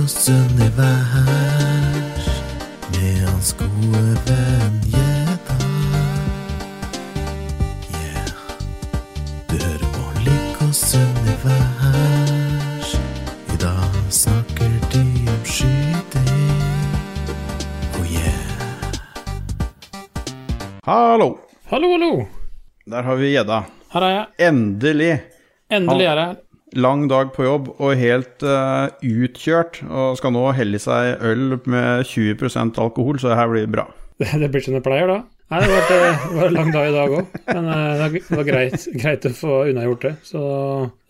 Lykkos-univers med hans gode venn Jedda. Yeah. Du hører på Lykkos-univers. I dag snakker de om skyting. Oh yeah. Hallo! Hallo, hallo. Der har vi gjedda. Her er jeg. Endelig. Endelig er jeg her. Lang dag på jobb og helt uh, utkjørt. Og skal nå helle i seg øl med 20% alkohol, så det her blir bra. Det, blir som det pleier, da. Nei, det var, det var en lang dag i dag òg, men eh, det var greit, greit å få unnagjort det. Så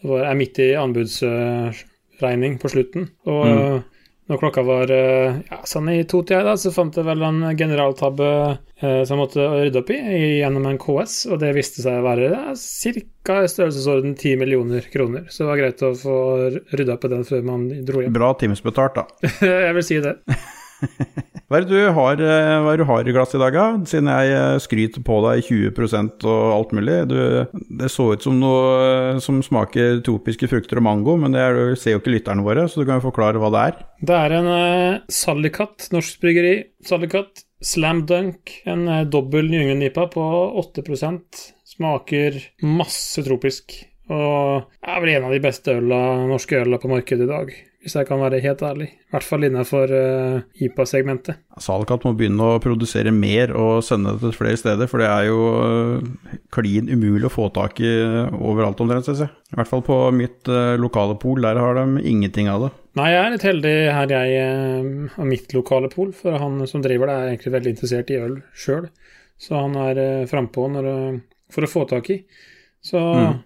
det var, jeg er midt i anbudsregning på slutten. Og Mm. Når klokka var eh, ja, sånn i to-tida, da, så fant jeg vel en generaltabbe eh, som jeg måtte rydde opp i gjennom en KS, og det viste seg å være ja, ca. i størrelsesorden 10 millioner kroner. Så det var greit å få rydda opp i den før man dro hjem. Bra timesbetalt, da. jeg vil si det. Hva er det du har, eh, hva du har i glasset i dag, da? Siden jeg eh, skryter på deg 20% og alt mulig. Du, det så ut som noe eh, som smaker tropiske frukter og mango, men det er, ser jo ikke lytterne våre, så du kan jo forklare hva det er. Det er en uh, Sallikat, norsk bryggeri. Sallikat Slam Dunk, en uh, dobbel New England-nipa på 8% Smaker masse tropisk. Og er vel en av de beste øla, norske øla på markedet i dag, hvis jeg kan være helt ærlig. I hvert fall innenfor uh, IPA-segmentet. Salkat må begynne å produsere mer og sende det til flere steder, for det er jo uh, klin umulig å få tak i øh, overalt omtrent, syns jeg. I hvert fall på mitt uh, lokale pol, der har de ingenting av det. Nei, jeg er litt heldig her jeg har mitt lokale pol, for han som driver det, er egentlig veldig interessert i øl sjøl. Så han er frampå for å få tak i. Så Mm.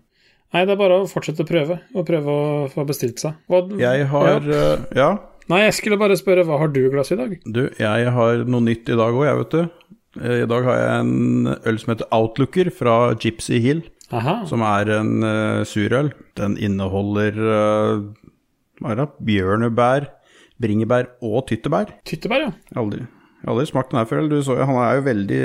Nei, det er bare å fortsette å prøve, og prøve å få bestilt seg. Hva, Jeg har ja. øh, ja. Nei, jeg skulle bare spørre, hva har du i glasset i dag? Du, jeg har noe nytt i dag òg, jeg, vet du. Eh, I dag har jeg en øl som heter Outlooker fra Gypsy Hill, Aha. som er en uh, surøl. Den inneholder uh, hva er det? bjørnebær, bringebær og tyttebær. Tyttebær, ja. Aldri, jeg har aldri smakt den her før. Du så, jo, han er jo veldig,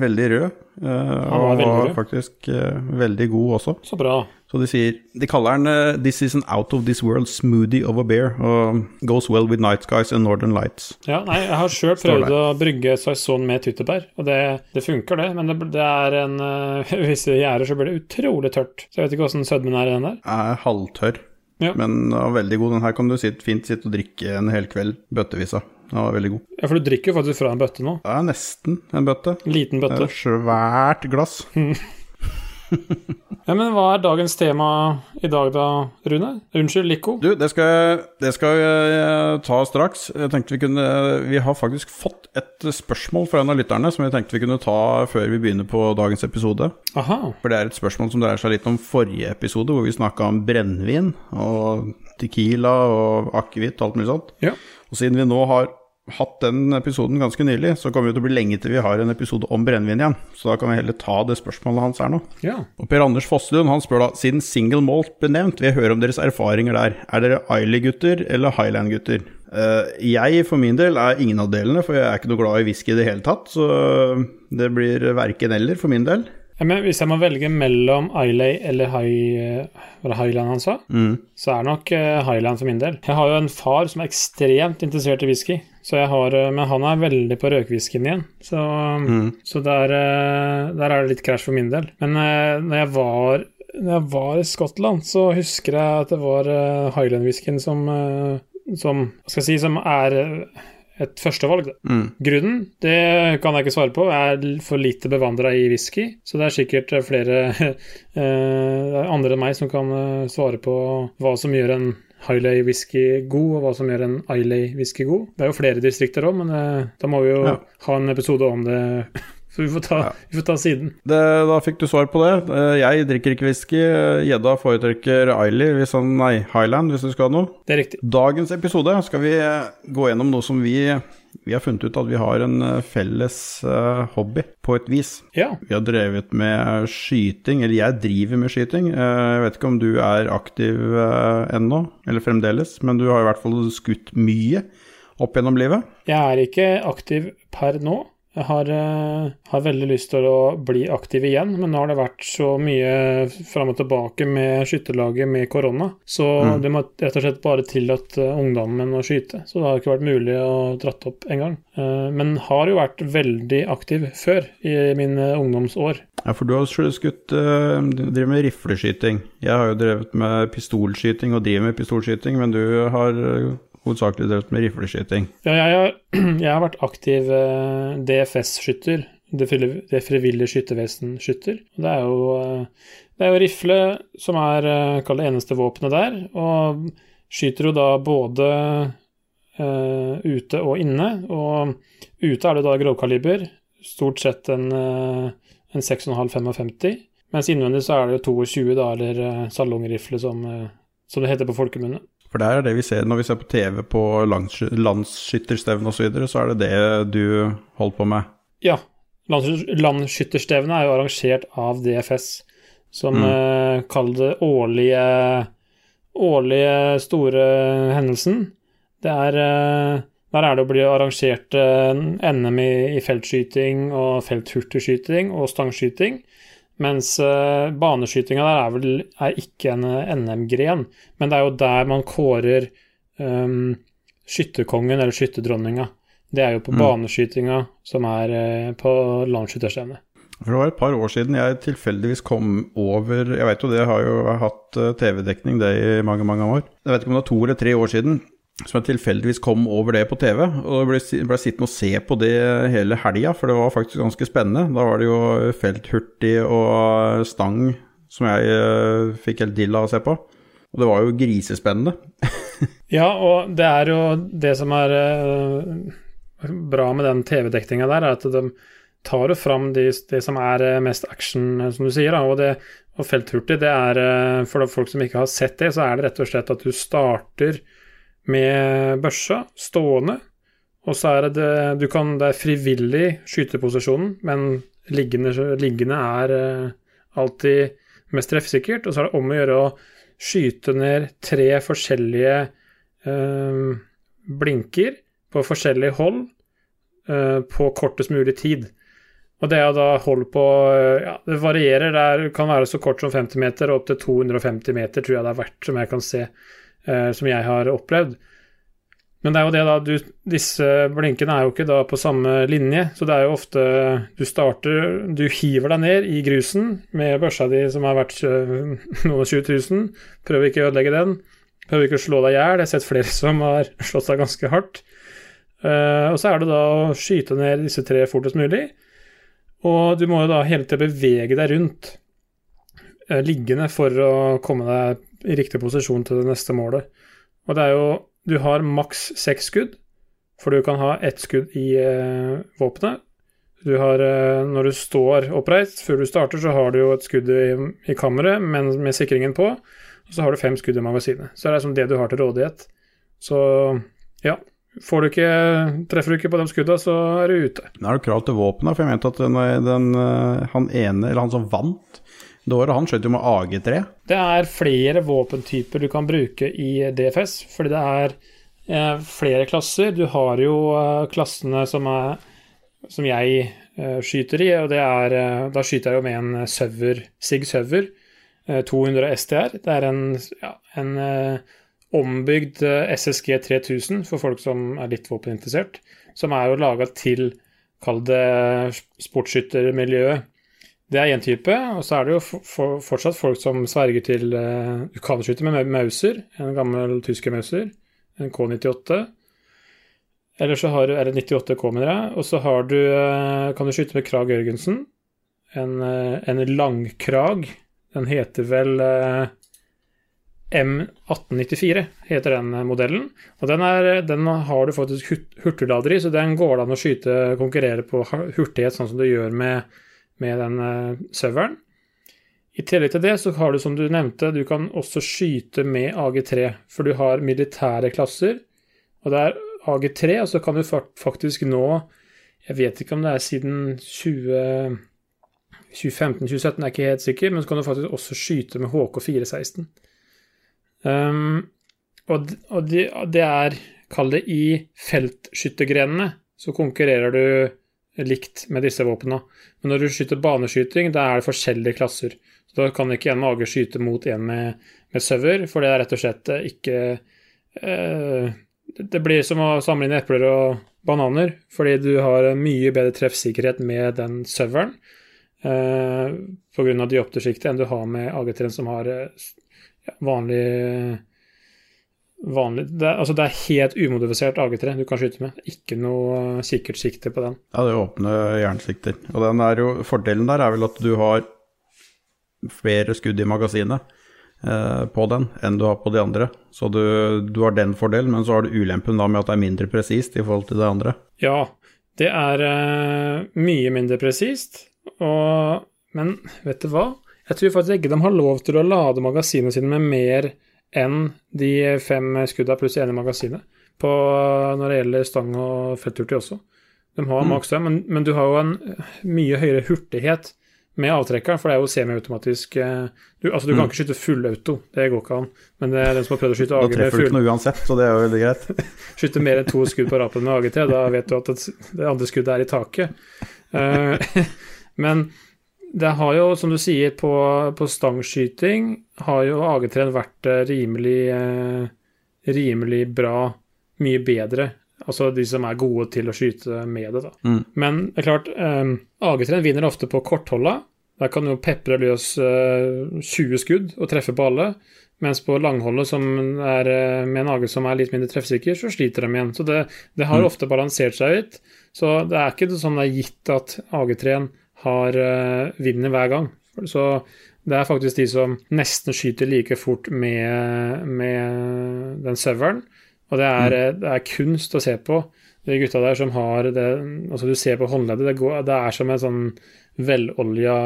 veldig rød. eh, var og var faktisk eh, veldig god også. Så bra. Så de sier De kaller den eh, 'This is an out of this world smoothie of a beer', og 'goes well with night skies and northern lights'. Ja, nei, jeg har sjøl prøvd å brygge saison med tyttebær, og det, det funker, det. Men det, det er en uh, Visse gjærer så blir det utrolig tørt. Så jeg vet ikke åssen sødmen er i den der. Er halvtørr, Ja. men uh, veldig god. Den her kan du sitte, fint sitte og drikke en hel kveld bøttevis av. Den var veldig god. Ja, for du drikker jo faktisk fra en bøtte nå. Det er nesten en bøtte. En liten Det bøtte. er et svært glass. Ja, men hva er dagens tema i dag da, Rune? Unnskyld, Lico. Du, det skal, det skal jeg ta straks. Jeg tenkte Vi kunne Vi har faktisk fått et spørsmål fra en av lytterne som jeg tenkte vi kunne ta før vi begynner på dagens episode. Aha. For det er et spørsmål som dreier seg litt om forrige episode, hvor vi snakka om brennevin og Tequila og akevitt og alt mulig sånt. Ja. Og siden vi nå har hatt den episoden ganske nylig, så kommer det til å bli lenge til vi har en episode om brennevin igjen. Så da kan vi heller ta det spørsmålet hans her nå. Ja. Og Per Anders Fosslund han spør da, siden single malt ble nevnt, vil jeg høre om deres erfaringer der. Er dere ily-gutter eller Highland-gutter? Uh, jeg for min del er ingen av delene, for jeg er ikke noe glad i whisky i det hele tatt. Så det blir verken eller for min del. Ja, Men hvis jeg må velge mellom Islay eller High, det Highland han sa, Mm. så er det nok eh, Highland for min del. Jeg har jo en far som er ekstremt interessert i whisky, så jeg har, eh, men han er veldig på røkwhiskyen igjen. Så, Mm. så der, eh, der er det litt krasj for min del. Men eh, når jeg var når jeg var i Skottland, så husker jeg at det var Highland-whiskyen som, eh, som si Som er eh, et førstevalg. Mm. Grunnen det kan jeg ikke svare på. Jeg er for lite bevandra i whisky. Så det er sikkert eh, flere eh, andre enn meg som kan eh, svare på hva som gjør en Highlay whisky god, og hva som gjør en Islay whisky god. Det er jo flere distrikter òg, men da må vi jo Ja. ha en episode om det. Så vi får ta, Ja. vi får ta siden. Det, da fikk du svar på det. Eh, Jeg drikker ikke whisky. Gjedda foretrekker Eiley, hvis han Nei, Highland, hvis du skal ha noe. Det er riktig. Dagens episode skal vi eh, gå gjennom noe som vi, vi har funnet ut at vi har en eh, felles eh, hobby, på et vis. Ja. Vi har drevet med skyting, eller jeg driver med skyting. Eh, Jeg vet ikke om du er aktiv eh, ennå, eller fremdeles, men du har i hvert fall skutt mye opp gjennom livet. Jeg er ikke aktiv per nå. Jeg har, eh, har veldig lyst til å bli aktiv igjen, men nå har det vært så mye fram og tilbake med skytterlaget med korona, så Mm. det må rett og slett bare tillatt eh, ungdommen å skyte. Så det har ikke vært mulig å dratt opp engang. Uh, men har jo vært veldig aktiv før, i mine ungdomsår. Ja, for du har skutt uh, driver med rifleskyting. Jeg har jo drevet med pistolskyting og driver med pistolskyting, men du har hovedsakelig drevet med rifleskyting. Ja, jeg jeg har vært aktiv eh, DFS-skytter. Det, frivillige- skyttervesen-skytter. Det er jo eh, det jo rifle som er eh, kall det eneste våpenet der, og skyter jo da både uh, ute og inne. Og ute er det da grovkaliber, stort sett en, en 6,5-55, mens innvendig så er det jo 22, da, eller salongrifle, som, som det heter på folkemunne. For det er det vi ser når vi ser på TV på lands- landsskytterstevne osv., så, videre, så er det det du holder på med. Ja. Lands- Landsskytterstevnet er jo arrangert av DFS, som Mm. uh, kaller det årlige, årlige store hendelsen. Det er uh, Der er det å bli arrangert eh, NM i, i feltskyting og felthurtigskyting og stangskyting. Mens uh, baneskytinga der er vel er ikke en eh, NM-gren, men det er jo der man kårer um, skytterkongen eller skytterdronninga. Det er jo på Mm. baneskytinga som er uh, på landskytterstevnet. For det var et par år siden jeg tilfeldigvis kom over Jeg vet jo det, jeg har jo hatt TV-dekning det i mange, mange år. Jeg vet ikke om det var to eller tre år siden som jeg tilfeldigvis kom over det på TV. Og ble, ble sittende og se på det hele helga, for det var faktisk ganske spennende. Da var det jo felthurtig og stang som jeg eh, fikk helt dilla å se på. Og det var jo grisespennende. Ja, og det er jo det som er eh, bra med den TV-dekninga der, er at de tar jo fram de, det som er eh, mest action, som du sier. Da, og, det, og felthurtig, det er For folk som ikke har sett det, så er det rett og slett at du starter med børsa stående, og så er det, du kan, Det er frivillig skyteposisjonen, men liggende, liggende er eh, alltid mest treffsikkert, og så er det om å gjøre å skyte ned tre forskjellige øh, blinker på forskjellig hold øh, på kortest mulig tid. Og det er da hold på ja, Det varierer. Det kan være så kort som 50 meter og opp til 250 meter, tror jeg det er verdt, som jeg kan se, eh, som jeg har opplevd. Men det er jo det, da. Du, disse blinkene er jo ikke da på samme linje, så det er jo ofte Du starter Du hiver deg ned i grusen med børsa di som har vært eh, noen og 20 000. Prøv ikke å ødelegge den. Prøv ikke å slå deg i hjel. Jeg har sett flere som har slått seg ganske hardt. Uh, og så er det da å skyte ned disse tre fortest mulig. Og du må jo da hele tiden bevege deg rundt uh, liggende for å komme deg i riktig posisjon til det neste målet. Og det er jo Du har maks seks skudd, for du kan ha ett skudd i eh, våpenet. Du har, eh, når du står oppreist, før du starter, så har du jo et skudd i, i kammeret, men med sikringen på. Og så har du fem skudd i magasinet. Så det er liksom det du har til rådighet. Så ja. Du ikke, treffer du ikke på de skudda, så er du ute. Da er det krav til våpenet, for jeg mente at den, den, eh, han ene, eller han som vant det han skjøt jo med AG3. Det er flere våpentyper du kan bruke i DFS, fordi det er eh, flere klasser. Du har jo eh, klassene som, er, som jeg eh, skyter i, og er Da skyter jeg jo med en Søver, Sig Søver eh, 200 STR. Det er en, ja, en ombygd SSG 3000 for folk som er litt våpeninteressert, som er jo laga til, kall det sportsskyttermiljøet. Det er én type, og så er det jo for, for, fortsatt folk som sverger til uh, Du kan skyte med Mauser, en gammel tysker Mauser, en K98. Eller så har du Er det 98K, mener jeg. Og så har du uh, Kan du skyte med Krag Jørgensen. En, uh, en langkrag. Den heter vel M1894, heter den modellen. Og den, er, den har du faktisk hurtiglader i, så den går det an å skyte konkurrere på hurtighet, sånn som du gjør med med den uh, serveren. I tillegg til det så har du, som du nevnte, du kan også skyte med AG3, for du har militære klasser, og det er AG3, og så kan du faktisk nå Jeg vet ikke om det er siden 20, 2015-2017, jeg er ikke helt sikker, men så kan du faktisk også skyte med HK416. Um, og og det, de er Kall det i feltskyttergrenene, så konkurrerer du likt med disse våpnene. Men når du skyter baneskyting, da er det forskjellige klasser. Så Da kan ikke en mage skyte mot en med, med søver, for det er rett og slett eh, ikke eh, Det blir som å samle inn epler og bananer, fordi du har mye bedre treffsikkerhet med den søveren eh, pga. dioptersjiktet enn du har med AG3, som har eh, vanlig vanlig det er, altså det er helt umodifisert AG3 du kan skyte med. Ikke noe eh, sikkert sikte på den. Ja, det er åpne jernsikter. Og den er jo, fordelen der er vel at du har flere skudd i magasinet eh, på den enn du har på de andre. Så du, du har den fordelen, men så har du ulempen da med at det er mindre presist i forhold til de andre. Ja, det er eh, mye mindre presist, og Men vet du hva? Jeg tror faktisk ikke de har lov til å lade magasinene sine med mer enn de fem skudda pluss ene magasinet på, når det gjelder stang og felthurtig også. De har maks det, men, men, du har jo en mye høyere hurtighet med avtrekkeren, for det er jo semiautomatisk eh, du, Altså, du kan ikke skyte fullauto, det går ikke an. Men det er den som har prøvd å skyte Da AG med treffer du full ikke noe uansett, så det er jo veldig greit. Skyte mer enn to skudd på rapen med AG3, da vet du at det, andre skuddet er i taket. Eh, men det har jo, som du sier, på, på stangskyting har jo AG3 vært eh, rimelig, eh, rimelig bra, mye bedre. Altså de som er gode til å skyte med det, da. Mm. Men det er klart, eh, AG3 vinner ofte på kortholda. Der kan jo pepre løs eh, 20 skudd og treffe på alle. Mens på langholdet, som er eh, med en AG som er litt mindre treffsikker, så sliter de igjen. Så det, det har Mm. ofte balansert seg ut. Så det er ikke sånn det er gitt at AG3-en har eh, vinner hver gang. Så det er faktisk de som nesten skyter like fort med, med den serveren. Og det er, eh, det er kunst å se på. De gutta der som har det Altså, du ser på håndleddet, det, går, det er som en sånn velolja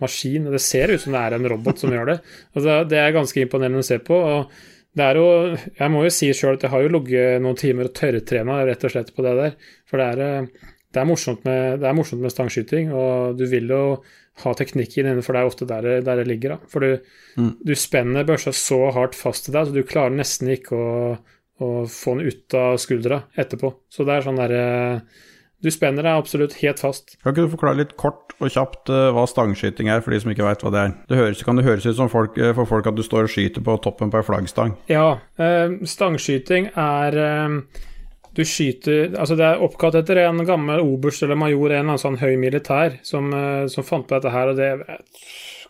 maskin. Det ser ut som det er en robot som gjør det. Altså, det er ganske imponerende å se på. og det er jo, Jeg må jo si sjøl at jeg har jo ligget noen timer og tørrtrena rett og slett på det der. For det er, eh, det er, morsomt, med, det er morsomt med stangskyting, og du vil jo ha teknikken inne, for det er ofte der det, der det ligger. da. For du, du spenner børsa så hardt fast til deg, så du klarer nesten ikke å, å få den ut av skuldra etterpå. Så det er sånn derre Du spenner deg absolutt helt fast. Kan ikke du forklare litt kort og kjapt eh, hva stangskyting er, for de som ikke veit hva det er? Det høres, kan det høres ut som folk, eh, for folk at du står og skyter på toppen på ei flaggstang. Ja, øh, stangskyting er eh, Du skyter Altså, det er oppkalt etter en gammel oberst eller major, en eller annen sånn høy militær, som, eh, som fant på dette her, og det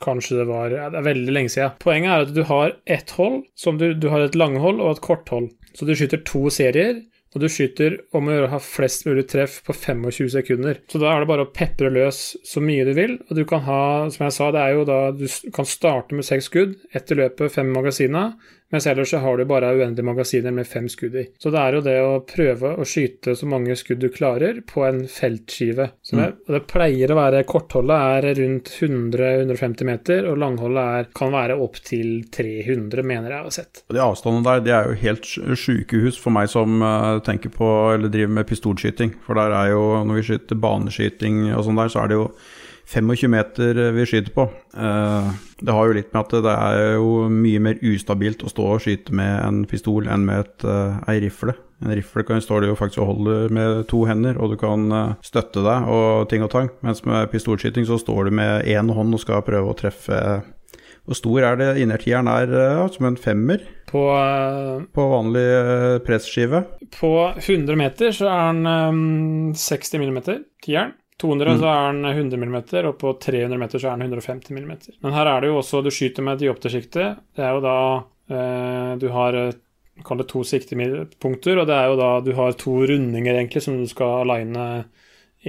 Kanskje det var ja, Det er veldig lenge siden. Poenget er at du har ett hold, som du, du har et langhold og et korthold. Så du skyter to serier, og du skyter om å gjøre å ha flest mulig treff på 25 sekunder. Så da er det bare å pepre løs så mye du vil, og du kan ha, som jeg sa, det er jo da du kan starte med seks skudd, etter løpet fem magasiner, mens ellers så har du bare uendelige magasiner med fem skudd i. Så det er jo det å prøve å skyte så mange skudd du klarer på en feltskive. Det, og det pleier å være Kortholdet er rundt 100-150 meter, og langholdet er, kan være opptil 300, mener jeg har sett. Og De avstandene der, det er jo helt sj- sjukehus for meg som eh, tenker på, eller driver med pistolskyting. For der er jo, når vi skyter baneskyting og sånn der, så er det jo 25 meter vi skyter på. Eh, det har jo litt med at det er jo mye mer ustabilt å stå og skyte med en pistol enn med et, eh, ei rifle. En rifle kan står du jo faktisk og holder med to hender, og du kan eh, støtte deg og ting og tang. Mens med pistolskyting så står du med én hånd og skal prøve å treffe Hvor stor er det innertieren er? Som en femmer På, på vanlig presskive? på 100 meter så er den eh, 60 millimeter, tieren. 200 så er den 100 mm, og på 300 meter så er den 150 mm. Men her er det jo også Du skyter med dioptersikte. Det er jo da eh, Du har eh, Kall det to siktepunkter, og det er jo da du har to rundinger, egentlig, som du skal aligne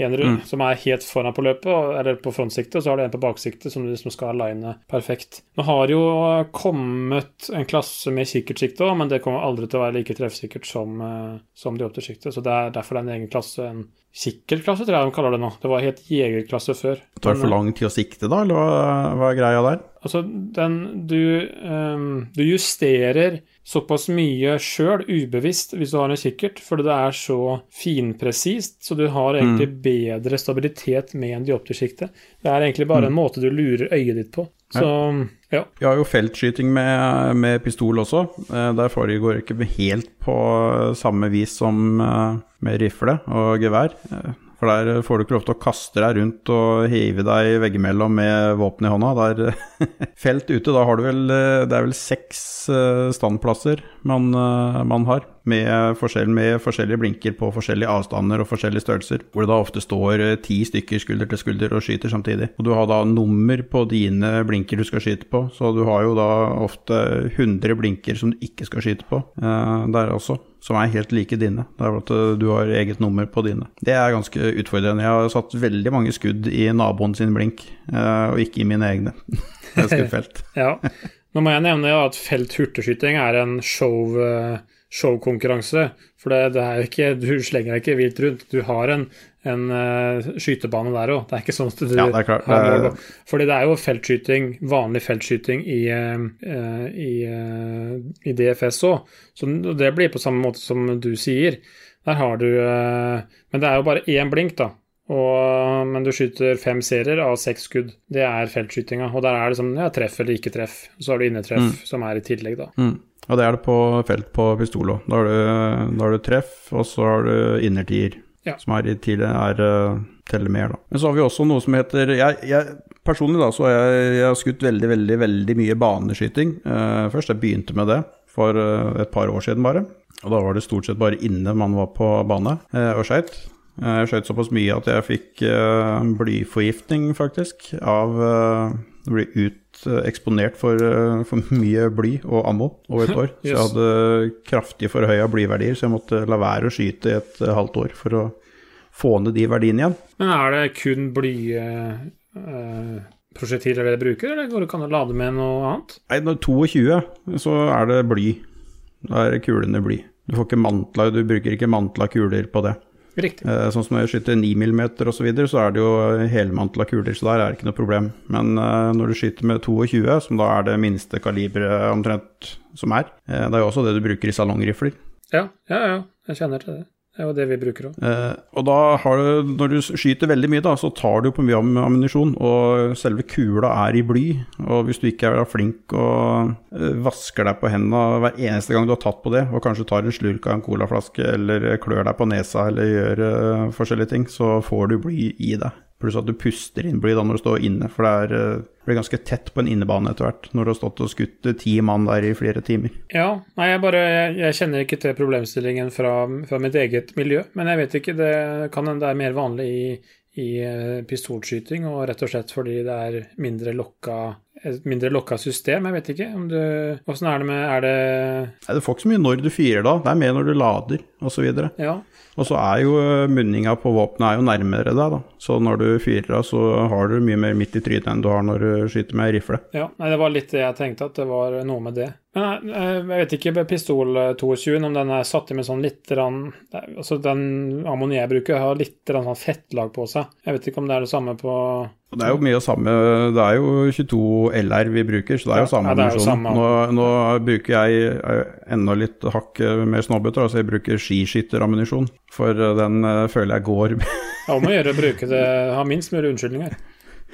en rund, som er helt foran på løpet, eller på frontsiktet, og så har du en på baksiktet som du liksom skal aline perfekt. Nå har jo kommet en klasse med kikkertsikte òg, men det kommer aldri til å være like treffsikkert som, som de dioptersikte, så det er derfor det er en egen klasse, en kikkertklasse, tror jeg de kaller det nå. Det var helt jegerklasse før. Det Tar det for lang tid å sikte, da, eller hva, hva er greia der? Altså, den Du, um, du justerer såpass mye sjøl, ubevisst, hvis du har en kikkert, fordi det er så finpresist, så du har egentlig bedre stabilitet med en dioptersikte. Det er egentlig bare en måte du lurer øyet ditt på. Så ja. Vi har jo feltskyting med, med pistol også. Eh, Der foregår ikke helt på samme vis som eh, med rifle og gevær. Eh, For der får du ikke lov til å kaste deg rundt og hive deg veggimellom med våpen i hånda. Der Felt ute, da har du vel Det er vel seks eh, standplasser man, eh, man har. Med, forskjell, med forskjellige blinker på forskjellige avstander og forskjellige størrelser. Hvor det da ofte står eh, ti stykker skulder til skulder og skyter samtidig. Og du har da nummer på dine blinker du skal skyte på, så du har jo da ofte 100 blinker som du ikke skal skyte på eh, der også. Som er helt like dine. Det er at eh, du har eget nummer på dine. Det er ganske utfordrende. Jeg har satt veldig mange skudd i naboen sin blink, eh, og ikke i mine egne. Skutt ja. Nå må jeg nevne at felt hurtigskyting er en show showkonkurranse. For det, det, er ikke, du slenger deg ikke vilt rundt. Du har en, en uh, skytebane der òg. Det er ikke sånn at du ja, det er klart. har mål. Fordi det er jo feltskyting, vanlig feltskyting i, uh, i, uh, i DFS òg. Så det blir på samme måte som du sier. Der har du Men det er jo bare én blink, da. Og, men du skyter fem serier av seks skudd. Det er feltskytinga. Og der er det sånn ja, treff eller ikke treff. Så har du innetreff mm. som er i tillegg, da. Mm. Ja, det er det på felt på pistol òg. Da, har du treff, og så har du innertier, ja. som er i tidligere er uh, teller mer, da. Men så har vi også noe som heter jeg, jeg Personlig da, så har jeg, jeg har skutt veldig, veldig veldig mye baneskyting. Uh, først jeg begynte med det for uh, et par år siden bare. Og da var det stort sett bare inne man var på bane og skøyt. Jeg skjøt såpass mye at jeg fikk blyforgiftning, faktisk, av å bli ut Eh, eksponert for, eh, for, mye bly og ammo over et år. Så jeg hadde kraftig forhøya blyverdier, så jeg måtte la være å skyte i et eh, halvt år for å få ned de verdiene igjen. Men er det kun blyprosjektiler dere bruker, eller kan du lade med noe annet? Nei, når 22 så er det bly. Da er kulene bly. Du får ikke mantla, du bruker ikke mantla kuler på det. Riktig. Eh, sånn som når jeg skyter 9 mm osv., så, videre, så er det jo helmantla kuler, så der er det ikke noe problem. Men uh, når du skyter med 22, som da er det minste kaliberet omtrent som er, uh, det er jo også det du bruker i salongrifler. Ja, ja, ja. Jeg kjenner til det. Det er jo det vi bruker òg. Eh, og da har du, når du skyter veldig mye, da, så tar du på mye ammunisjon, og selve kula er i bly. Og hvis du ikke er flink og eh, vasker deg på hendene hver eneste gang du har tatt på det, og kanskje tar en slurk av en colaflaske eller klør deg på nesa eller gjør uh, forskjellige ting, så får du bly i deg. Pluss at du puster inn bly da når du står inne, for det er, uh, blir ganske tett på en innebane etter hvert når du har stått og skutt ti mann der i flere timer. Ja, nei, jeg bare jeg, jeg kjenner ikke til problemstillingen fra, fra, mitt eget miljø, men jeg vet ikke, det kan hende det er mer vanlig i, i uh, pistolskyting, og rett og slett fordi det er mindre lokka et mindre lokka system. Jeg vet ikke om du Åssen er det med Er det Nei, det får ikke så mye når du fyrer da, det er mer når du lader osv. Ja. Og så er jo eh, munninga på våpenet er jo nærmere deg, da. Så når du fyrer av, så har du mye mer midt i trynet enn du har når du skyter med rifle. Ja, nei, det var litt det jeg tenkte, at det var noe med det. Men eh, jeg vet ikke med pistol 22 om den er satt i med sånn litt rann, Altså den ammoniet jeg bruker, har litt rann sånn fettlag på seg. Jeg vet ikke om det er det samme på det er jo mye av samme Det er jo 22 LR vi bruker, så det er jo samme ja, ammunisjon. Nå, nå, bruker jeg enda litt hakk mer snobbete, altså jeg bruker skiskytterammunisjon. For den føler jeg går Ja, om å gjøre å bruke det, ha minst mulig unnskyldninger.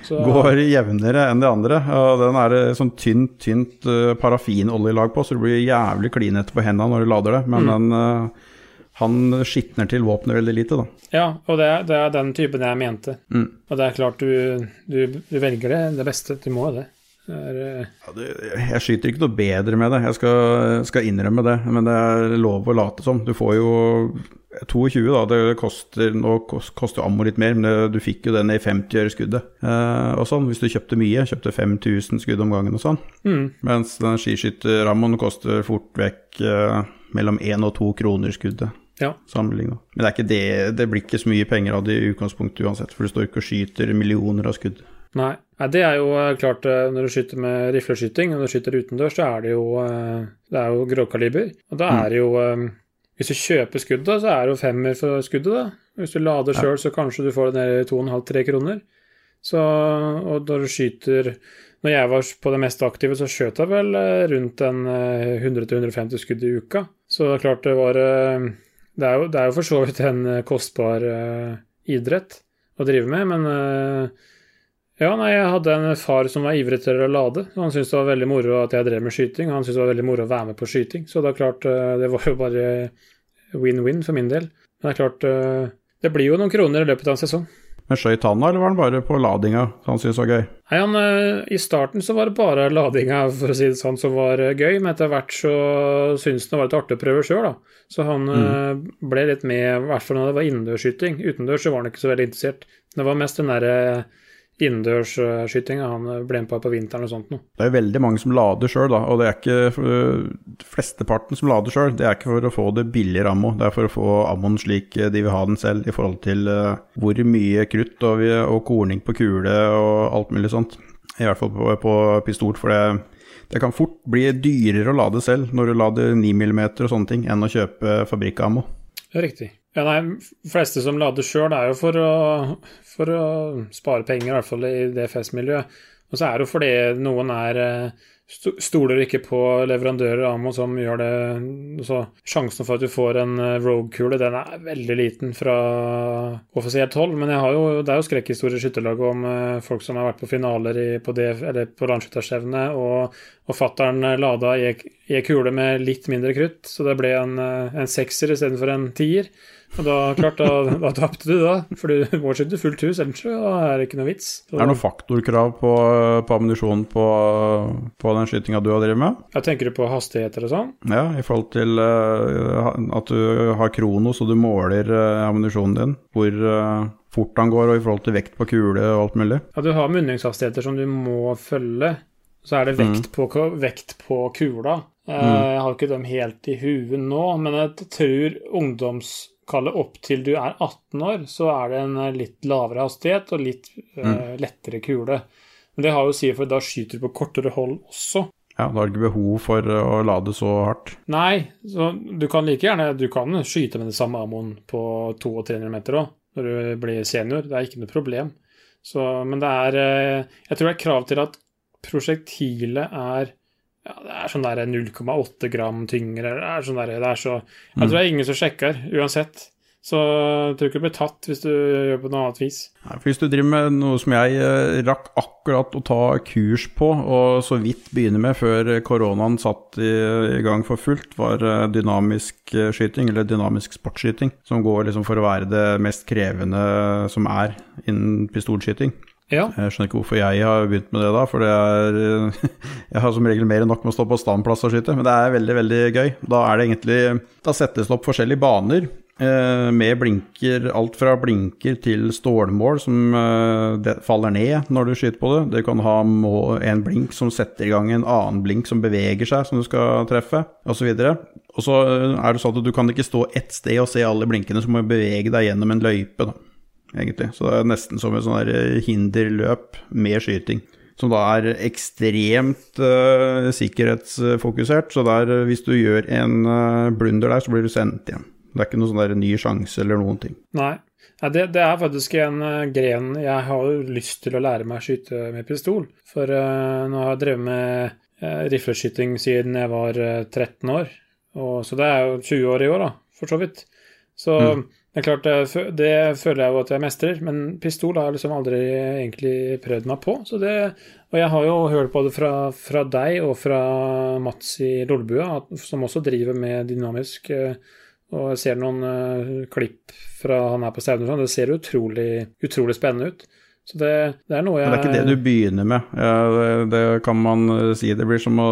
Så... Går jevnere enn de andre. Og den er det sånn tynt, tynt uh, parafinoljelag på, så det blir jævlig klinete på hendene når du lader det. Men mm. den uh, han skitner til våpenet veldig lite, da. Ja, og det er, det er den typen jeg mente. Mm. Og det er klart du, du, du velger det, det beste. Du må det. det er, uh... ja, det, jeg skyter ikke noe bedre med det, jeg skal, skal, innrømme det. Men det er lov å late som. Du får jo 22, da. Det koster, nå koster ammo litt mer, men du fikk jo den i 50 øre skuddet. Eh, og sånn, Hvis du kjøpte mye, kjøpte 5000 skudd om gangen og sånn. Mm. Mens den skiskytterrammoen koster fort vekk eh, mellom 1 og 2 kroner skuddet. Ja. Men det, er ikke det, det blir ikke så mye penger av det i utgangspunktet uansett, for du står ikke og skyter millioner av skudd. Nei. Nei, det er jo eh, klart eh, når du skyter med rifleskyting, når du skyter utendørs, så er det jo eh, Det er jo gråkaliber. Og da er det jo Hvis du kjøper skuddet, så er det jo femmer for skuddet, da. Hvis du lader sjøl, så kanskje du får det ned i 2,5-3 kroner. Så, og når du skyter Når jeg var på det mest aktive, så skjøt jeg vel rundt en 100-150 skudd i uka. Så det er klart det var det er, jo, det er jo for så vidt en eh, kostbar idrett å drive med, men ja, nei, jeg hadde en far som var ivrig til å lade. Han syntes det var veldig moro at jeg drev med skyting, og han syntes det var veldig moro å være med på skyting. Så det er klart, uh, det var jo bare win-win for min del. Men det er klart, Det blir jo noen kroner i løpet av en sesong. Men skøyt han da, eller var han bare på ladinga han syntes var gøy? Nei, han, eh, I starten så var det bare ladinga for å si det sånn, som var eh, gøy, men etter hvert så syntes han det var litt artig å prøve sjøl. Så han mm. ble litt med, i hvert fall når det var innendørsskyting. Utendørs så var han ikke så veldig interessert. Det var mest den derre innendørsskytinga han ble med på på vinteren og sånt noe. Det er jo veldig mange som lader sjøl, da, og det er ikke øh, flesteparten som lader sjøl. Det er ikke for å få det billigere ammo, det er for å få ammoen slik de vil ha den selv, i forhold til uh, hvor mye krutt og, og, korning på kule og alt mulig sånt. I hvert fall på, på pistol, for det, det kan fort bli dyrere å lade selv når du lader 9 mm og sånne ting, enn å kjøpe fabrikkammo. Ja, riktig. Ja, nei, fleste som lader sjøl, er jo for å, for å spare penger, i hvert fall i DFS-miljøet. Og så er det jo fordi noen er eh, stoler ikke på leverandører av Ammo som gjør det Så sjansen for at du får en eh, Rogue-kule, den er veldig liten fra offisielt hold. Men jo, det er jo skrekkhistorier i skytterlaget om uh, folk som har vært på finaler i, på, det, på landsskytterstevnet, og, og fattern lada i ei kule med litt mindre krutt, så det ble en, en sekser istedenfor en tier. Og da, klart, da, da tapte du, da. For du må skyte fullt hus, ellers er det ikke noe vits. Så, det er noe faktorkrav på, på ammunisjon på, på, den skytinga du har drevet med? Ja, Tenker du på hastigheter og sånn? Ja, i forhold til uh, at du har krono, så du måler uh, ammunisjonen din. Hvor uh, fort han går, og i forhold til vekt på kule og alt mulig. Ja, du har munningshastigheter som du må følge. Så er det vekt, mm. på, vekt på kula. Mm. Jeg har ikke dem helt i huet nå, men jeg tror ungdomskallet opp til du er 18 år, så er det en eh, litt lavere hastighet og litt uh, lettere kule. Men det har jo å si, for da skyter du på kortere hold også. Ja, da har du ikke behov for eh, å lade så hardt. Nei, så du kan like gjerne Du kan skyte med den samme ammoen på 200 og 300 meter òg, når du blir senior. Det er ikke noe problem. Så, men det er Jeg tror det er krav til at prosjektilet er ja, det er sånn der 0,8 gram tyngre. Det er sånn der, det er så Jeg tror det er ingen som sjekker, uansett. Så jeg tror ikke du blir tatt hvis du gjør på noe annet vis. Nei, for Hvis du driver med noe som jeg eh, rakk akkurat å ta kurs på, og så vidt begynne med før koronaen satt i, i gang for fullt, var eh, dynamisk eh, skyting, eller dynamisk sportsskyting, som går liksom for å være det mest krevende som er innen pistolskyting. Ja. Jeg skjønner ikke hvorfor jeg har begynt med det da, for det er Jeg har som regel mer enn nok med å stå på standplass og skyte, men det er veldig, veldig gøy. Da er det egentlig Da settes det opp forskjellige baner eh, med blinker, alt fra blinker til stålmål som eh, faller ned når du skyter på det. Du kan ha en blink som setter i gang en annen blink som beveger seg, som du skal treffe, osv. Og så er det sånn at du kan ikke stå ett sted og se alle blinkene, så må du bevege deg gjennom en løype. da egentlig. Så det er nesten som et sånn eh, hinderløp med skyting. Som da er ekstremt uh, sikkerhetsfokusert. Så der, uh, hvis du gjør en uh, blunder der, så blir du sendt igjen. Det er ikke noen sånn ny sjanse eller noen ting. Nei. Ja, det, det, er faktisk en gren Jeg har lyst til å lære meg å skyte med pistol. For nå har jeg drevet med rifleskyting siden jeg var 13 år. Og, så det er jo 20 år i år, da, for så vidt. Så mm. Det er klart, det, føler jeg jo at jeg mestrer, men pistol har jeg liksom aldri egentlig prøvd meg på. Det, og jeg har jo hørt både fra, fra deg og fra Mats i Lollbua, som også driver med dynamisk, eh, og jeg ser noen uh, klipp fra han her på stevnet, sånn, det ser utrolig, utrolig spennende ut. Så det, det, er noe jeg Men det er ikke det du begynner med. Ja, det, det, kan man eh, si. Det blir som å,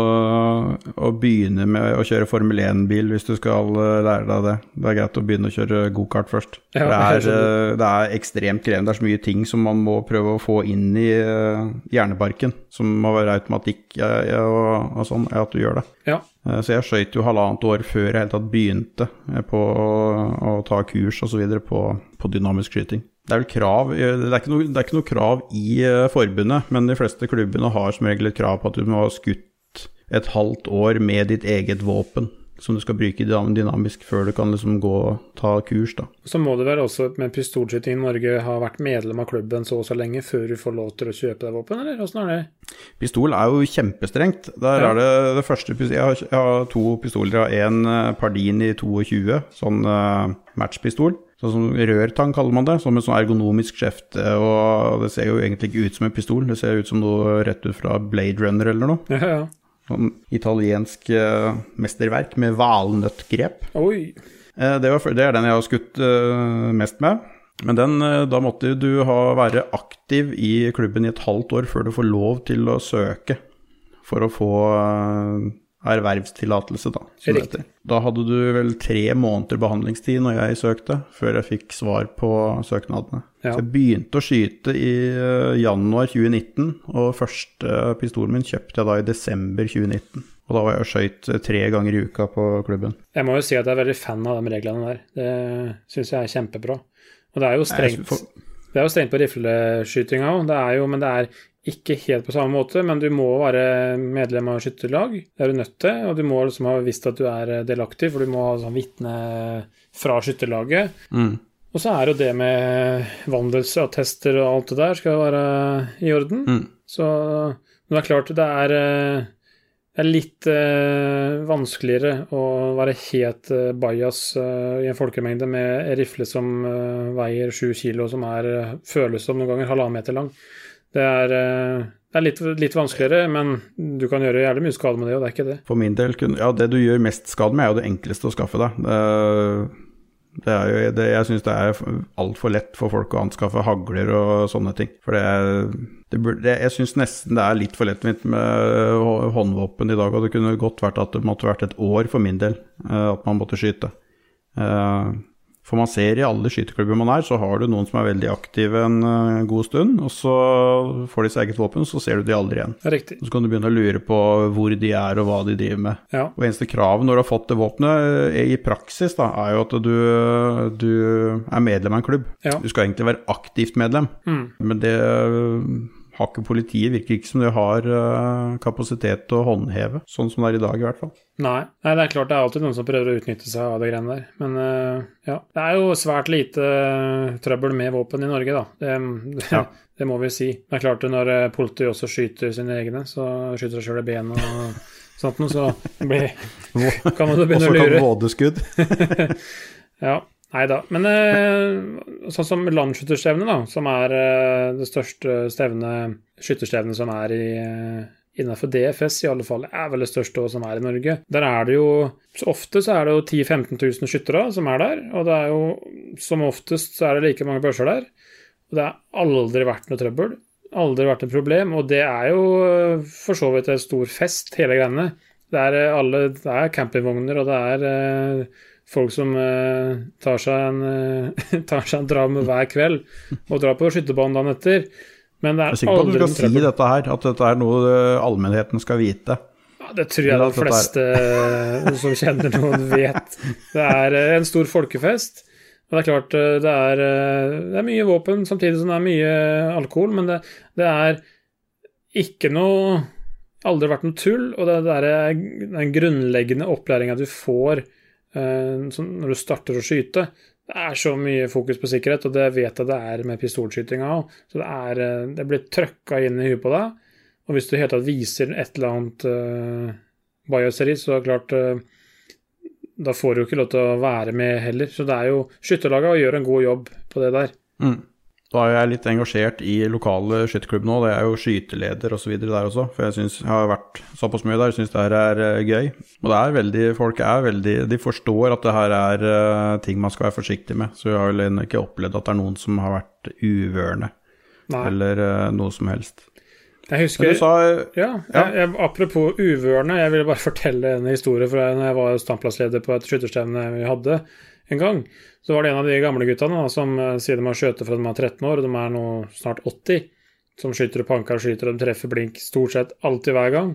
å begynne med å kjøre Formel 1-bil hvis du skal eh, lære deg det. Det er greit å begynne å kjøre gokart først. Ja, det, er, eh, det, er, ekstremt krevende. Det er så mye ting som man må prøve å få inn i hjerneparken. Som må være automatikk ja, og, og, sånn, at du gjør det. Ja. Så jeg skøyt jo halvannet år før jeg helt tatt begynte på å, å ta kurs osv. På, på dynamisk skyting. Det er vel krav Det er ikke noe, er ikke noe krav i uh, forbundet, men de fleste klubbene har som regel et krav på at du må ha skutt et halvt år med ditt eget våpen som du skal bruke dynamisk før du kan liksom gå og ta kurs. da. Så må du vel også med pistolskyting i Norge ha vært medlem av klubben så og så lenge før du får lov til å kjøpe deg våpen, eller åssen er det? Pistol er jo kjempestrengt. Der ja. er det det første Jeg har, jeg har to pistoler. Jeg har en eh, Pardini 22, sånn uh, matchpistol. Sånn som rørtang kaller man det, som et sånn ergonomisk skjefte. Og det ser jo egentlig ikke ut som en pistol, det ser ut som noe rett ut fra Blade Runner eller noe. Ja, ja. Sånn italiensk uh, mesterverk med valnøttgrep. Oi. Uh, det, var, det, er den jeg har skutt uh, mest med. Men den, eh, da måtte du ha, være aktiv i klubben i et halvt år før du får lov til å søke for å få eh, ervervstillatelse, da. som det heter. Da hadde du vel tre måneder behandlingstid når jeg søkte, før jeg fikk svar på søknadene. Ja. Så jeg begynte å skyte i eh, januar 2019, og første pistolen min kjøpte jeg da i desember 2019. Og da var jeg og skøyt eh, tre ganger i uka på klubben. Jeg må jo si at jeg er veldig fan av de reglene der. Det syns jeg er kjempebra. Og det er jo strengt, det er jo strengt på rifleskytinga òg, men det er ikke helt på samme måte. Men du må være medlem av skytterlag, det er du nødt til. Og du må liksom ha visst at du er delaktig, for du må ha sånn vitne fra skytterlaget. Mm. Og så er jo det med vandelse og tester og alt det der skal være i orden. Mm. Så men det er klart det er, eh, det er litt eh, vanskeligere å være helt eh, bajas eh, i en folkemengde med rifle som eh, veier sju kilo, som er, eh, føles som noen ganger halvannen meter lang. Det er, eh, det er litt, litt vanskeligere, men du kan gjøre jævlig mye skade med det, og det er ikke det. For min del, ja, det du gjør mest skade med, er jo det enkleste å skaffe deg. Det, er jo, det, jeg syns det er altfor lett for folk å anskaffe hagler og sånne ting. For det, det, burde- det Jeg syns nesten det er litt for lettvint med håndvåpen i dag, og det kunne godt vært at det måtte vært et år for min del eh, at man måtte skyte. Eh, For man ser i alle skyteklubber man er, så har du noen som er veldig aktive en eh, god stund, og så får de seg eget våpen, så ser du de aldri igjen. Riktig. Så kan du begynne å lure på hvor de er og hva de driver med. Ja. Og eneste kravet når du har fått det våpenet eh, i praksis, da, er jo at du, du er medlem av en klubb. Ja. Du skal egentlig være aktivt medlem, Mm. men det har ikke politiet. Virker ikke som de har øh, kapasitet til å håndheve, sånn som det er i dag i hvert fall. Nei. Nei, det er klart det er alltid noen som prøver å utnytte seg av det greiene der. Men eh, ja. Det er jo svært lite eh, trøbbel med våpen i Norge, da. Det, det, Ja. det må vi si. Det er klart når eh, politiet også skyter sine egne, så skyter seg sjøl i og sånt noe, så blir, kan man begynne å lure. vådeskudd. Ja, nei da. Men eh, sånn som landsskytterstevnet, da, som er eh, det største stevnet, skytterstevnet som er i eh, Innenfor DFS, i alle fall, er vel det største også som er i Norge. Der er det jo Så ofte så er det jo 10 000-15 000 skyttere som er der, og det er jo Som oftest så er det like mange børser der. Og det har aldri vært noe trøbbel. Aldri vært et problem. Og det er jo eh, for så vidt en stor fest, hele greiene. Det er, eh, alle, det er campingvogner, og det er eh, folk som eh, tar, seg en, eh, tar seg en dram hver kveld og drar på skytterbanen dagen etter. Men det Jeg er er sikker på at du skal si dette her, at dette er noe øh, allmennheten skal vite. Ja, det tror jeg de er- fleste eh, som kjenner noen, vet. Det er eh, en stor folkefest. Og det er klart, eh, det er, eh, det er mye våpen samtidig som det er mye alkohol, men det, det er ikke noe Aldri vært noe tull, og det, det er den grunnleggende opplæringa du får eh, når du starter å skyte. Det er så mye fokus på sikkerhet, og det vet jeg det er med pistolskytinga òg. Så det, er, eh, det blir trøkka inn i huet på deg. Og hvis du hele tatt viser et eller annet uh, bioseri, så er det klart uh, Da får du ikke lov til å være med heller. Så det er jo Skytterlaget gjør en god jobb på det der. Mm. Da er jeg litt engasjert i lokale skytterklubb nå. Det er jo skyteleder osv. der også. For jeg, synes, jeg har vært såpass mye der, syns det her er eh, gøy. Og det er veldig, folk er veldig De forstår at det her er eh, ting man skal være forsiktig med. Så jeg har vel ikke opplevd at det er noen som har vært uvørende Nei. eller eh, noe som helst. Jeg husker sa Ja, Ja. Jeg, jeg, apropos uvørende, jeg ville bare fortelle en historie fra når jeg var standplassleder på et skytterstevne vi hadde en gang. Så var det en av de gamle guttene da, som eh, sier de har skjøtet fra de er 13 år, og de er nå snart 80, som skyter og panker og skyter, og de treffer blink stort sett alltid hver gang.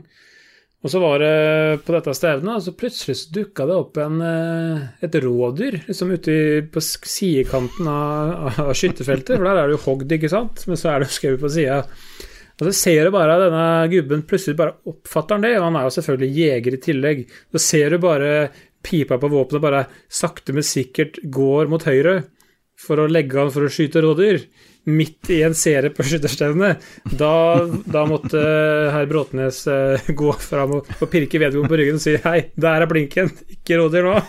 Og så var det på dette stevnet, og så plutselig så dukka det opp en, eh, et rådyr liksom ute på sidekanten av, av skytterfeltet, for der er det jo hogd, ikke sant, men så er det skau på sida. Og så ser du bare denne gubben plutselig bare oppfatter han det, og han er jo selvfølgelig jeger i tillegg. Så ser du bare pipa på våpenet bare sakte, men sikkert går mot høyre for å legge an for å skyte rådyr. Midt i en serie på skytterstevnet. Da, da måtte herr Bråtnes eh, gå fram og, og pirke vedkommende på ryggen og si hei, der er blinken, ikke rådyr nå.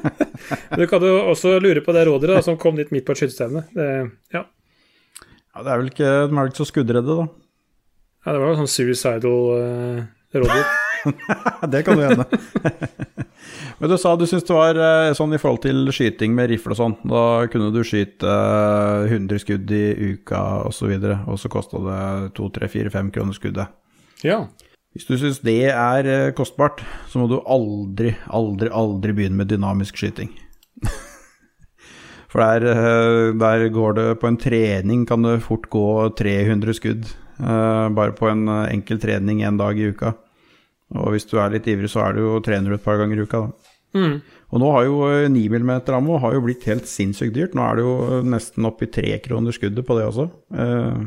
du kan jo også lure på det rådyret som kom dit midt på et skytterstevne. Ja. ja, Det er vel ikke, de er vel ikke så skuddredde, da. Ja, det var jo sånn suicidal uh, rådyr. det kan jo hende. Men du sa du syntes det var eh, sånn i forhold til skyting med rifle og sånn. Da kunne du skyte eh, 100 skudd i uka osv., og, så så kosta det 2-3-4-5 kroner skuddet. Ja. Hvis du syns det er eh, kostbart, så må du aldri, aldri, aldri begynne med dynamisk skyting. For der, eh, der går det på en trening kan det fort gå 300 skudd. eh, Bare på en eh, enkel trening en dag i uka. Og hvis du er litt ivrig, så er du jo 300 et par ganger i uka, da. Mm. Og nå har jo eh, 9 mm ammo har jo blitt helt sinnssykt dyrt. Nå er det jo nesten oppi i tre kroner skuddet på det også. Eh,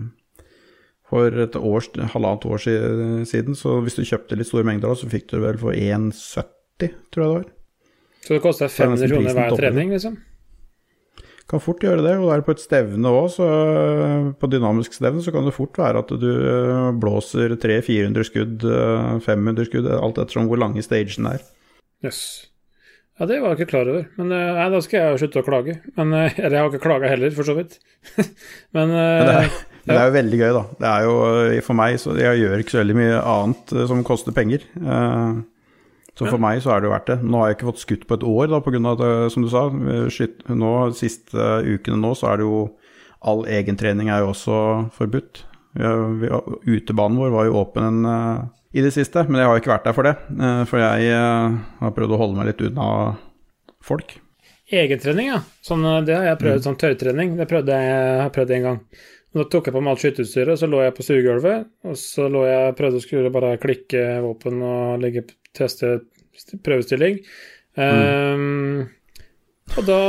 For et års, halvannet år siden, så hvis du kjøpte litt store mengder så fikk du vel for 1,70, tror jeg det var. Så det koster Så er 500 kroner hver trening, liksom? Kan fort gjøre det, og er det på et stevne òg, så eh, på dynamisk stevne så kan det fort være at du eh, blåser 300-400 skudd, eh, 500 skudd, alt ettersom hvor lange stagen er. Jøss. Ja, det var jeg ikke klar over. Men eh, nei, da skal jeg slutte å klage. Men, eh, eller jeg har ikke klaga heller, for så vidt. Men Men det, eh, er, men det er jo veldig gøy, da. Det er jo eh, for meg, så jeg gjør ikke så veldig mye annet eh, som koster penger. Eh, Så for meg så er det jo verdt det. Nå har jeg ikke fått skutt på et år, da, pga. at, eh, som du sa, eh, skyt, nå, siste ukene nå, så er det jo All egentrening er jo også forbudt. Utebanen vår var jo åpen eh, i det siste, men jeg har ikke vært der for det. eh, For jeg eh, har prøvd å holde meg litt unna folk. egentrening, ja. Sånn, det har jeg prøvd, sånn tørrtrening. Det prøvde jeg, jeg har prøvd en gang. Da tok jeg på meg alt skyteutstyret, så lå jeg på stuegulvet, og så lå jeg prøvde å skulle bare klikke våpen og legge, teste prøvestilling. prøvestilling. Ehm, og da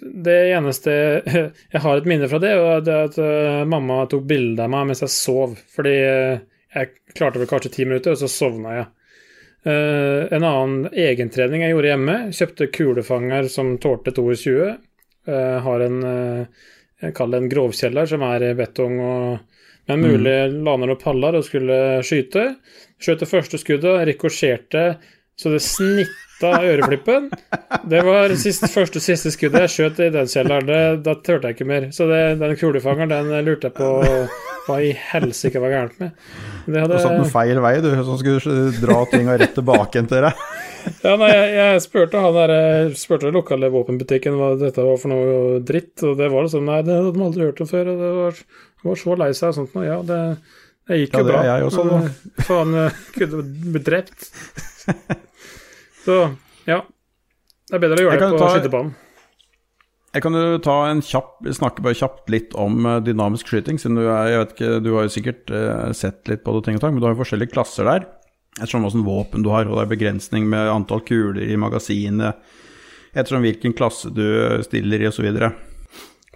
Det eneste Jeg har et minne fra det, det er at eh, mamma tok bilde av meg mens jeg sov. Fordi eh, jeg klarte vel kanskje ti minutter, og så sovna jeg. Eh, en annen egentrening jeg gjorde hjemme, kjøpte kulefanger som tålte 22. Eh, har en kaller det en grovkjeller som er betong og med mulig laner og paller og skulle skyte. Skjøt det første skuddet, rikosjerte så det snitta øreflippen. Det var sist, første siste skuddet jeg skjøt i den kjelleren. Det, da turte jeg ikke mer. Så det, den kulefangeren den lurte jeg på hva i helsike var gærent med. Det Du hadde, satt den feil vei, du, som skulle dra tinga rett tilbake igjen til deg. Ja, nei, jeg, jeg spurte han der, spurte lokale våpenbutikken hva dette var for noe dritt, og det var sånn Nei, det hadde de aldri hørt om før, og det var, var så lei seg og sånt noe. Ja, det, det gikk Ja, jo det bra. er jeg også, da. Faen, kunne blitt drept. Så, ja. Det er bedre å gjøre det på ta- skytebanen. Jeg kan jo ta en kjapp, snakke bare kjapt litt om eh, dynamisk skyting, siden du er, jeg vet ikke, du har jo sikkert eh, sett litt på det, ting og tang, men du har jo forskjellige klasser der, ettersom hvilken våpen du har, og det er begrensning med antall kuler i magasinet, ettersom hvilken klasse du stiller i, videre.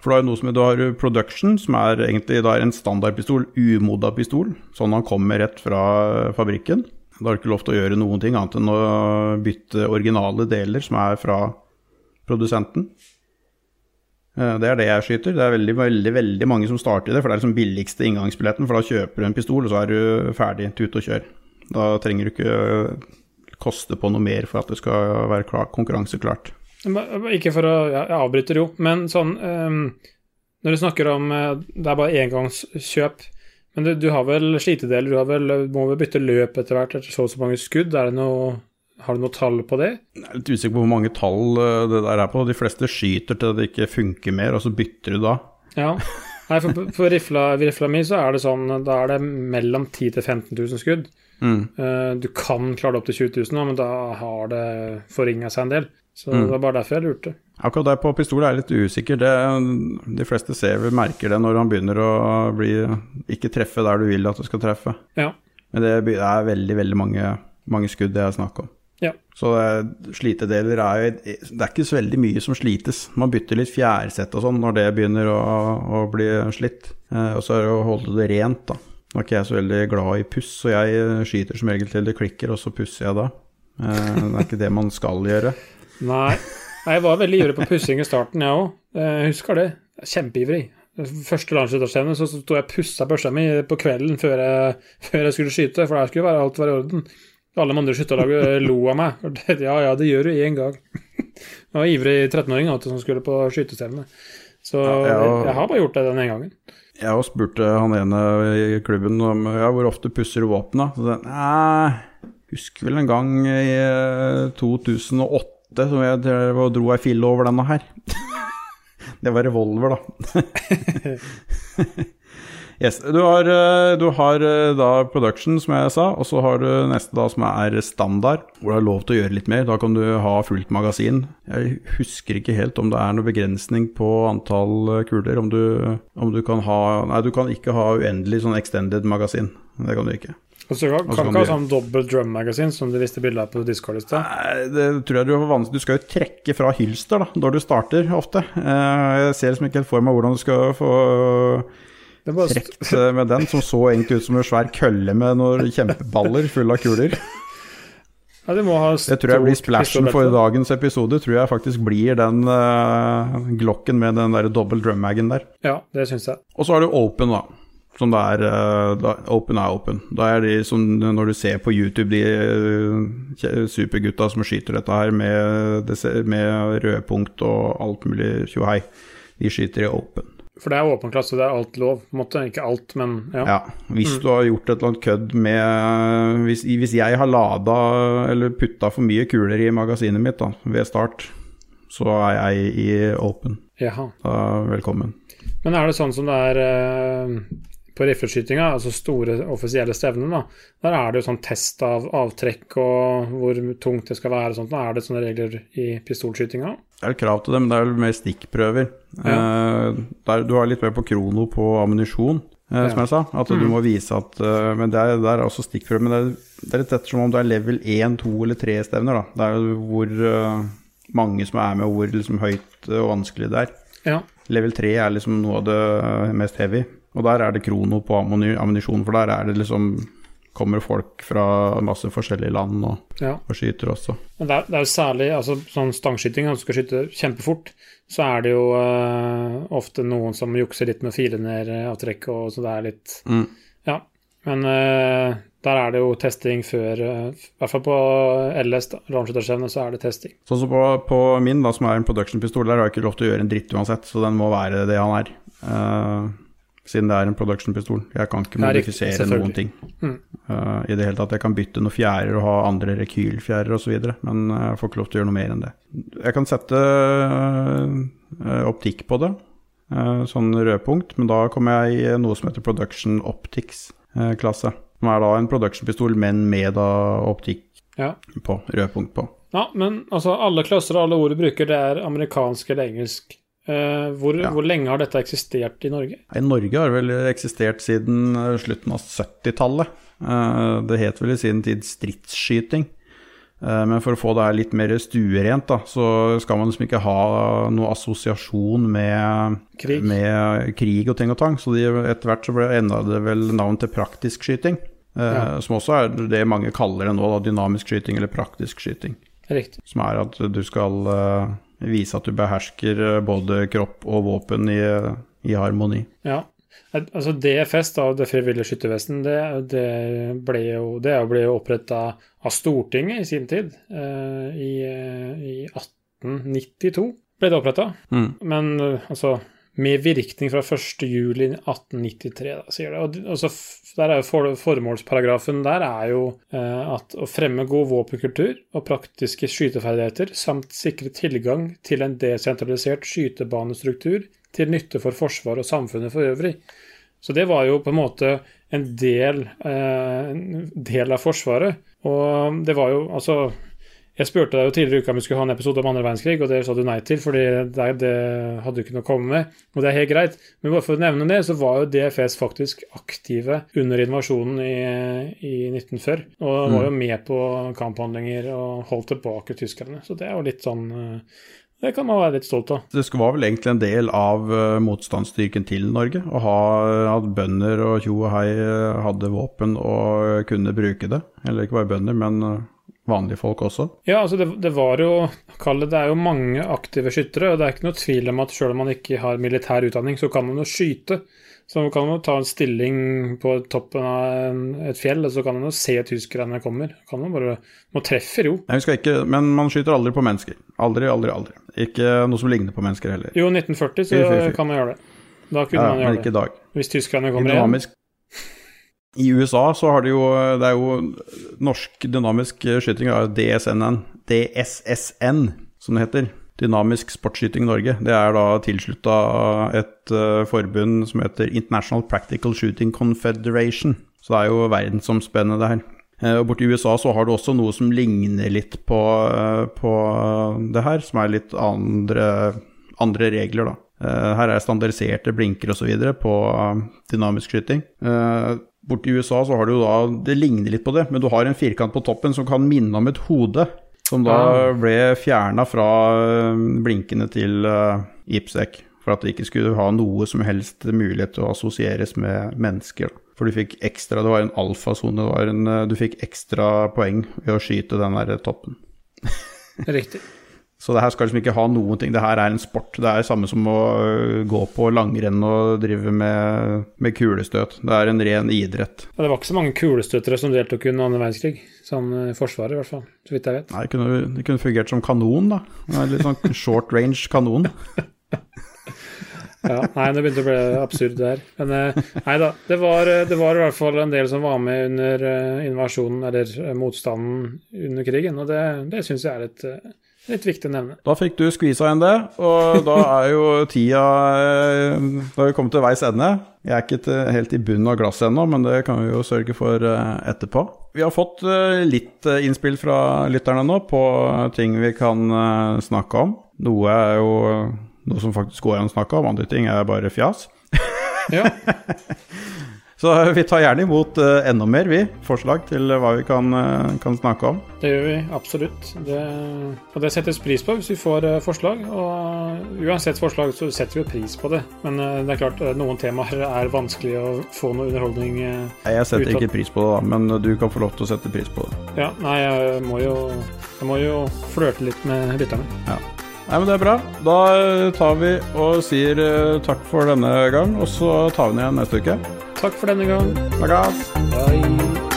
For har jo noe som du har production, som er egentlig da en standardpistol, umoda pistol, sånn han kommer rett fra fabrikken. Da har du ikke lov til å gjøre noen ting annet enn å bytte originale deler som er fra produsenten. Eh, Det er det jeg skyter. Det er veldig, veldig veldig mange som starter det, for det er liksom billigste inngangsbilletten. For da kjøper du en pistol, og så er du ferdig, tut og kjør. Da trenger du ikke eh, koste på noe mer for at det skal være klar, konkurranseklart. Ikke for å Jeg avbryter jo, men sånn um, Når du snakker om eh, Det er bare engangskjøp. Men du, du har vel slitedeler, du har vel, må vel bytte løp etter hvert etter så og så mange skudd? Er det noe, har du noe tall på det? Jeg er litt usikker på hvor mange tall eh, det der er på. De fleste skyter til det ikke funker mer, og så bytter du da. Ja. Nei, for, for rifla, rifla mi så er det sånn Da er det mellom 10 000 til 15 000 skudd. Mm. Eh, Du kan klare det opp til 20 000, nå, men da har det forringa seg en del. Så Mm. det var bare derfor jeg lurte. Akkurat der på pistol er jeg litt usikker. Det, de fleste ser vel merker det når han begynner å bli ikke treffe der du vil at du skal treffe. Ja. Men det er veldig, veldig mange, mange skudd det er snakk om. Ja. Så eh, slitedeler er jo Det er ikke så veldig mye som slites. Man bytter litt fjærsett og sånn når det begynner å, å bli slitt. Eh, og så er det å holde det rent, da. Nå er ikke jeg så veldig glad i puss, så jeg eh, skyter som regel til det klikker, og så pusser jeg da. Eh, det er ikke det man skal gjøre. Nei. Nei, jeg var veldig ivrig på pussing i starten, jeg òg. Eh, husker det. Kjempeivrig. Første landslagsidrettsstevne så sto jeg og pussa børsa mi på kvelden før jeg, før jeg, skulle skyte, for der skulle være alt være i orden. Alle de andre skytterlagene eh, lo av meg. Ja ja, det gjør du én gang. Jeg var ivrig 13-åring som skulle på skytestevne. Så jeg, har bare gjort det den ene gangen. Jeg òg spurte eh, han ene i klubben om ja, hvor ofte pusser du han Nei, husker vel en gang i 2008 8 som jeg drev og dro ei fille over denne her. det var revolver, da. yes. Du har, eh, du har, eh, da production, som jeg sa, og så har du neste da som er standard, hvor du har lov til å gjøre litt mer. Da kan du ha fullt magasin. Jeg husker ikke helt om det er noen begrensning på antall eh, kuler. Om du, om du kan ha Nei, du kan ikke ha uendelig sånn extended magasin. Det kan du ikke. Og så kan, kan ikke ha sånn dobbelt drum-magasin som du viste bilde av på Discord i sted. Det tror jeg du har vanskelig Du skal jo trekke fra hylster da, når du starter, ofte. Eh, Jeg ser liksom ikke helt for meg hvordan du skal få Det trukket eh, med den, som så egentlig ut som en svær kølle med noen kjempeballer fulle av kuler. ja, ha Det tror jeg blir splashen for dagens episode. Tror jeg faktisk blir den uh, glokken med den der dobbel drummagen der. Ja, det syns jeg. Og så har du open, da. Som det er eh, da, Open er open. Da er de som når du ser på YouTube, de eh, supergutta som skyter dette her med, med rødpunkt og alt mulig tjohei, de skyter i open. For det er åpen klasse, det er alt lov. på en måte. Ikke alt, men ja. Ja, hvis du har gjort et eller annet kødd med hvis, hvis jeg har lada eller putta for mye kuler i magasinet mitt da, ved start, så er jeg i open. Jaha. Da, velkommen. Men er det sånn som det er eh, på rifleskytinga, altså store offisielle stevner, da, der er det jo sånn test av avtrekk og hvor tungt det skal være og sånt. Da Er det sånne regler i pistolskytinga? Det er jo krav til det, men det er jo mer stikkprøver. Eh, der, du har litt mer på krono på ammunisjon, eh, som Ja. jeg sa. At du må vise at eh, Men det er, det er også stikkprøver. Men det er, det er litt ettersom om du er level 1, 2 eller 3 stevner, da. Det er jo hvor eh, mange som er med, og hvor liksom høyt og vanskelig det er. Ja. Level 3 er liksom noe av det eh, mest heavy. Og der er det krono på ammunisjon, for der er det liksom Kommer folk fra masse forskjellige land og, ja. og skyter også. Men det er, det er jo særlig altså, sånn stangskyting, når du skal skyte kjempefort, så er det jo eh, ofte noen som jukser litt med å file ned eh, avtrekk, og så det er litt Mm. Ja. Men eh, der er det jo testing før I hvert fall på LS, da, så er det testing. Sånn som på, på min, da, som er en production-pistol, der har jeg ikke lov til å gjøre en dritt uansett, så den må være det han er. Eh, siden det er en production-pistol. Jeg kan ikke modifisere Nei, noen ting. Mm. uh, I det hele tatt. Jeg kan bytte noen fjærer og ha andre rekylfjærer osv., men eh, jeg får ikke lov til å gjøre noe mer enn det. Jeg kan sette uh, optikk på det, uh, sånn rødpunkt, men da kommer jeg i noe som heter Production Optics-klasse. Som er da en production-pistol, men med da optikk Ja. på, rødpunkt på. ja, men altså, alle klasser og alle ord du bruker, det er amerikansk eller engelsk. Eh, hvor, Ja. hvor lenge har dette eksistert i Norge? I Norge har det vel eksistert siden eh, slutten av 70-tallet. Eh, Det het vel i sin tid stridsskyting. Men for å få det her litt mer stuerent, da, så skal man liksom ikke ha noe assosiasjon med Krig? med krig og ting og tang. Så etter hvert så enda det vel navn til praktisk skyting. Ja. Som også er det mange kaller det nå, da, dynamisk skyting eller praktisk skyting. Riktig. Som er at du skal vise at du behersker eh, både kropp og våpen i, i harmoni. Ja. Altså DFS, da, Det frivillige skyttervesen, det, det ble jo, det ble jo oppretta av Stortinget i sin tid. Eh, i, eh, I 1892 ble det oppretta. Mm. Men eh, altså med virkning fra 1.7.1893, da, sier det. Og, og så, der er jo for, Formålsparagrafen der er jo eh, at å fremme god våpenkultur og praktiske skyteferdigheter, samt sikre tilgang til en desentralisert skytebanestruktur til nytte for Forsvaret og samfunnet for øvrig. Så det var jo på en måte en del, eh, en del av Forsvaret. Og det var jo altså Jeg spurte deg jo tidligere i uka om vi skulle ha en episode om andre verdenskrig, og det sa du nei til, fordi det, det hadde du ikke noe å komme med. Og det er helt greit. Men bare for å nevne det, så var jo DFS faktisk aktive under invasjonen i, i 1940. Og var jo med på kamphandlinger og holdt tilbake tyskerne. Så det er jo litt sånn eh, Det kan man være litt stolt av. Det skulle- var vel egentlig en del av eh, motstandsstyrken til Norge å ha at bønder og tjo og hei eh, hadde våpen og kunne bruke det. Eller ikke bare bønder, men vanlige folk også. Ja, altså det, det var jo Kall det det er jo mange aktive skyttere, og det er ikke noe tvil om at selv om man ikke har militær utdanning, så kan man jo skyte. Så man kan jo ta en stilling på toppen av et fjell, og så kan man jo se tyskerne kommer. Kan man bare Man treffer jo. Vi skal ikke, men man skyter aldri på mennesker. Aldri, aldri, aldri. Ikke noe som ligner på mennesker heller. Jo, 1940 så Fy, fy, fy. kan man gjøre det. Da kunne Ja, man men gjøre ikke i det. dag. Hvis tyskerne kommer igjen. I USA så har de jo Det er jo norsk dynamisk skyting, DSNN, DSSN, som det heter. Dynamisk sportsskyting Norge. Det er da tilslutta et uh, forbund som heter International Practical Shooting Confederation. Så det er jo verdensomspennende, det her. Uh, og Borti USA så har du også noe som ligner litt på, uh, på det her, som er litt andre, andre regler, da. her er standardiserte blinker osv. på dynamisk skyting. Borti USA så har du jo da Det ligner litt på det, men du har en firkant på toppen som kan minne om et hode. Som da Ah. ble fjerna fra øh, blinkene til uh, IPSEC. For at det ikke skulle ha noe som helst mulighet til å assosieres med mennesker. For du fikk ekstra Det var en alfasone. det var en, øh, Du fikk ekstra poeng ved å skyte den der toppen. Riktig. Så det her skal liksom ikke ha noen ting. Det her er en sport. Det er samme som å øh, gå på langrenn og drive med, med kulestøt. Det er en ren idrett. Ja, det var ikke så mange kulestøtere som deltok under annen verdenskrig. Sånn i Forsvaret, i hvert fall. Så vidt jeg vet. Nei, det kunne, det kunne fungert som kanon, da. Litt sånn short range kanon. Ja, nei, det begynte å bli absurd der. Men eh, nei da, det var, det var i hvert fall en del som var med under invasjonen, eller motstanden under krigen, og det, det syns jeg er litt, litt viktig å nevne. Da fikk du skvisa igjen det, og da er jo tida eh, Da har vi kommet til veis ende. Jeg er ikke helt i bunnen av glasset ennå, men det kan vi jo sørge for eh, etterpå. Vi har fått eh, litt innspill fra lytterne nå på ting vi kan snakke om. Noe er jo noe som faktisk går an å snakke om, andre ting er bare fjas. Ja, Så vi tar gjerne imot eh, enda mer, vi. Forslag til hva vi kan, eh, kan snakke om. det gjør vi absolutt. Det, og det settes pris på hvis vi får eh, forslag. Og uansett forslag så setter vi pris på det. Men eh, det er klart, eh, noen temaer er vanskelig å få noe underholdning eh, Nei, Jeg setter ikke pris på det, da, men du kan få lov til å sette pris på det. Ja, nei, jeg må jo, jeg må jo flørte litt med lytterne. Nei, men Det er bra. Da eh, tar vi og sier eh, takk for denne gang, og så tar vi den igjen neste uke. Takk for denne gang. Takk. Bye.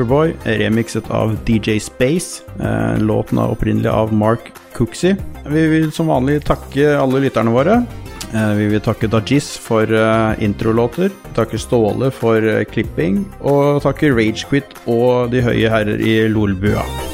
Paperboy, remixet av DJ Space. Eh, låten er opprinnelig av Mark Cooksey. Vi vil som vanlig takke alle lytterne våre. Eh, vi vil takke Dajis for eh, introlåter. Takke Ståle for klipping. Og takke Ragequit og De høye herrer i Lolbua.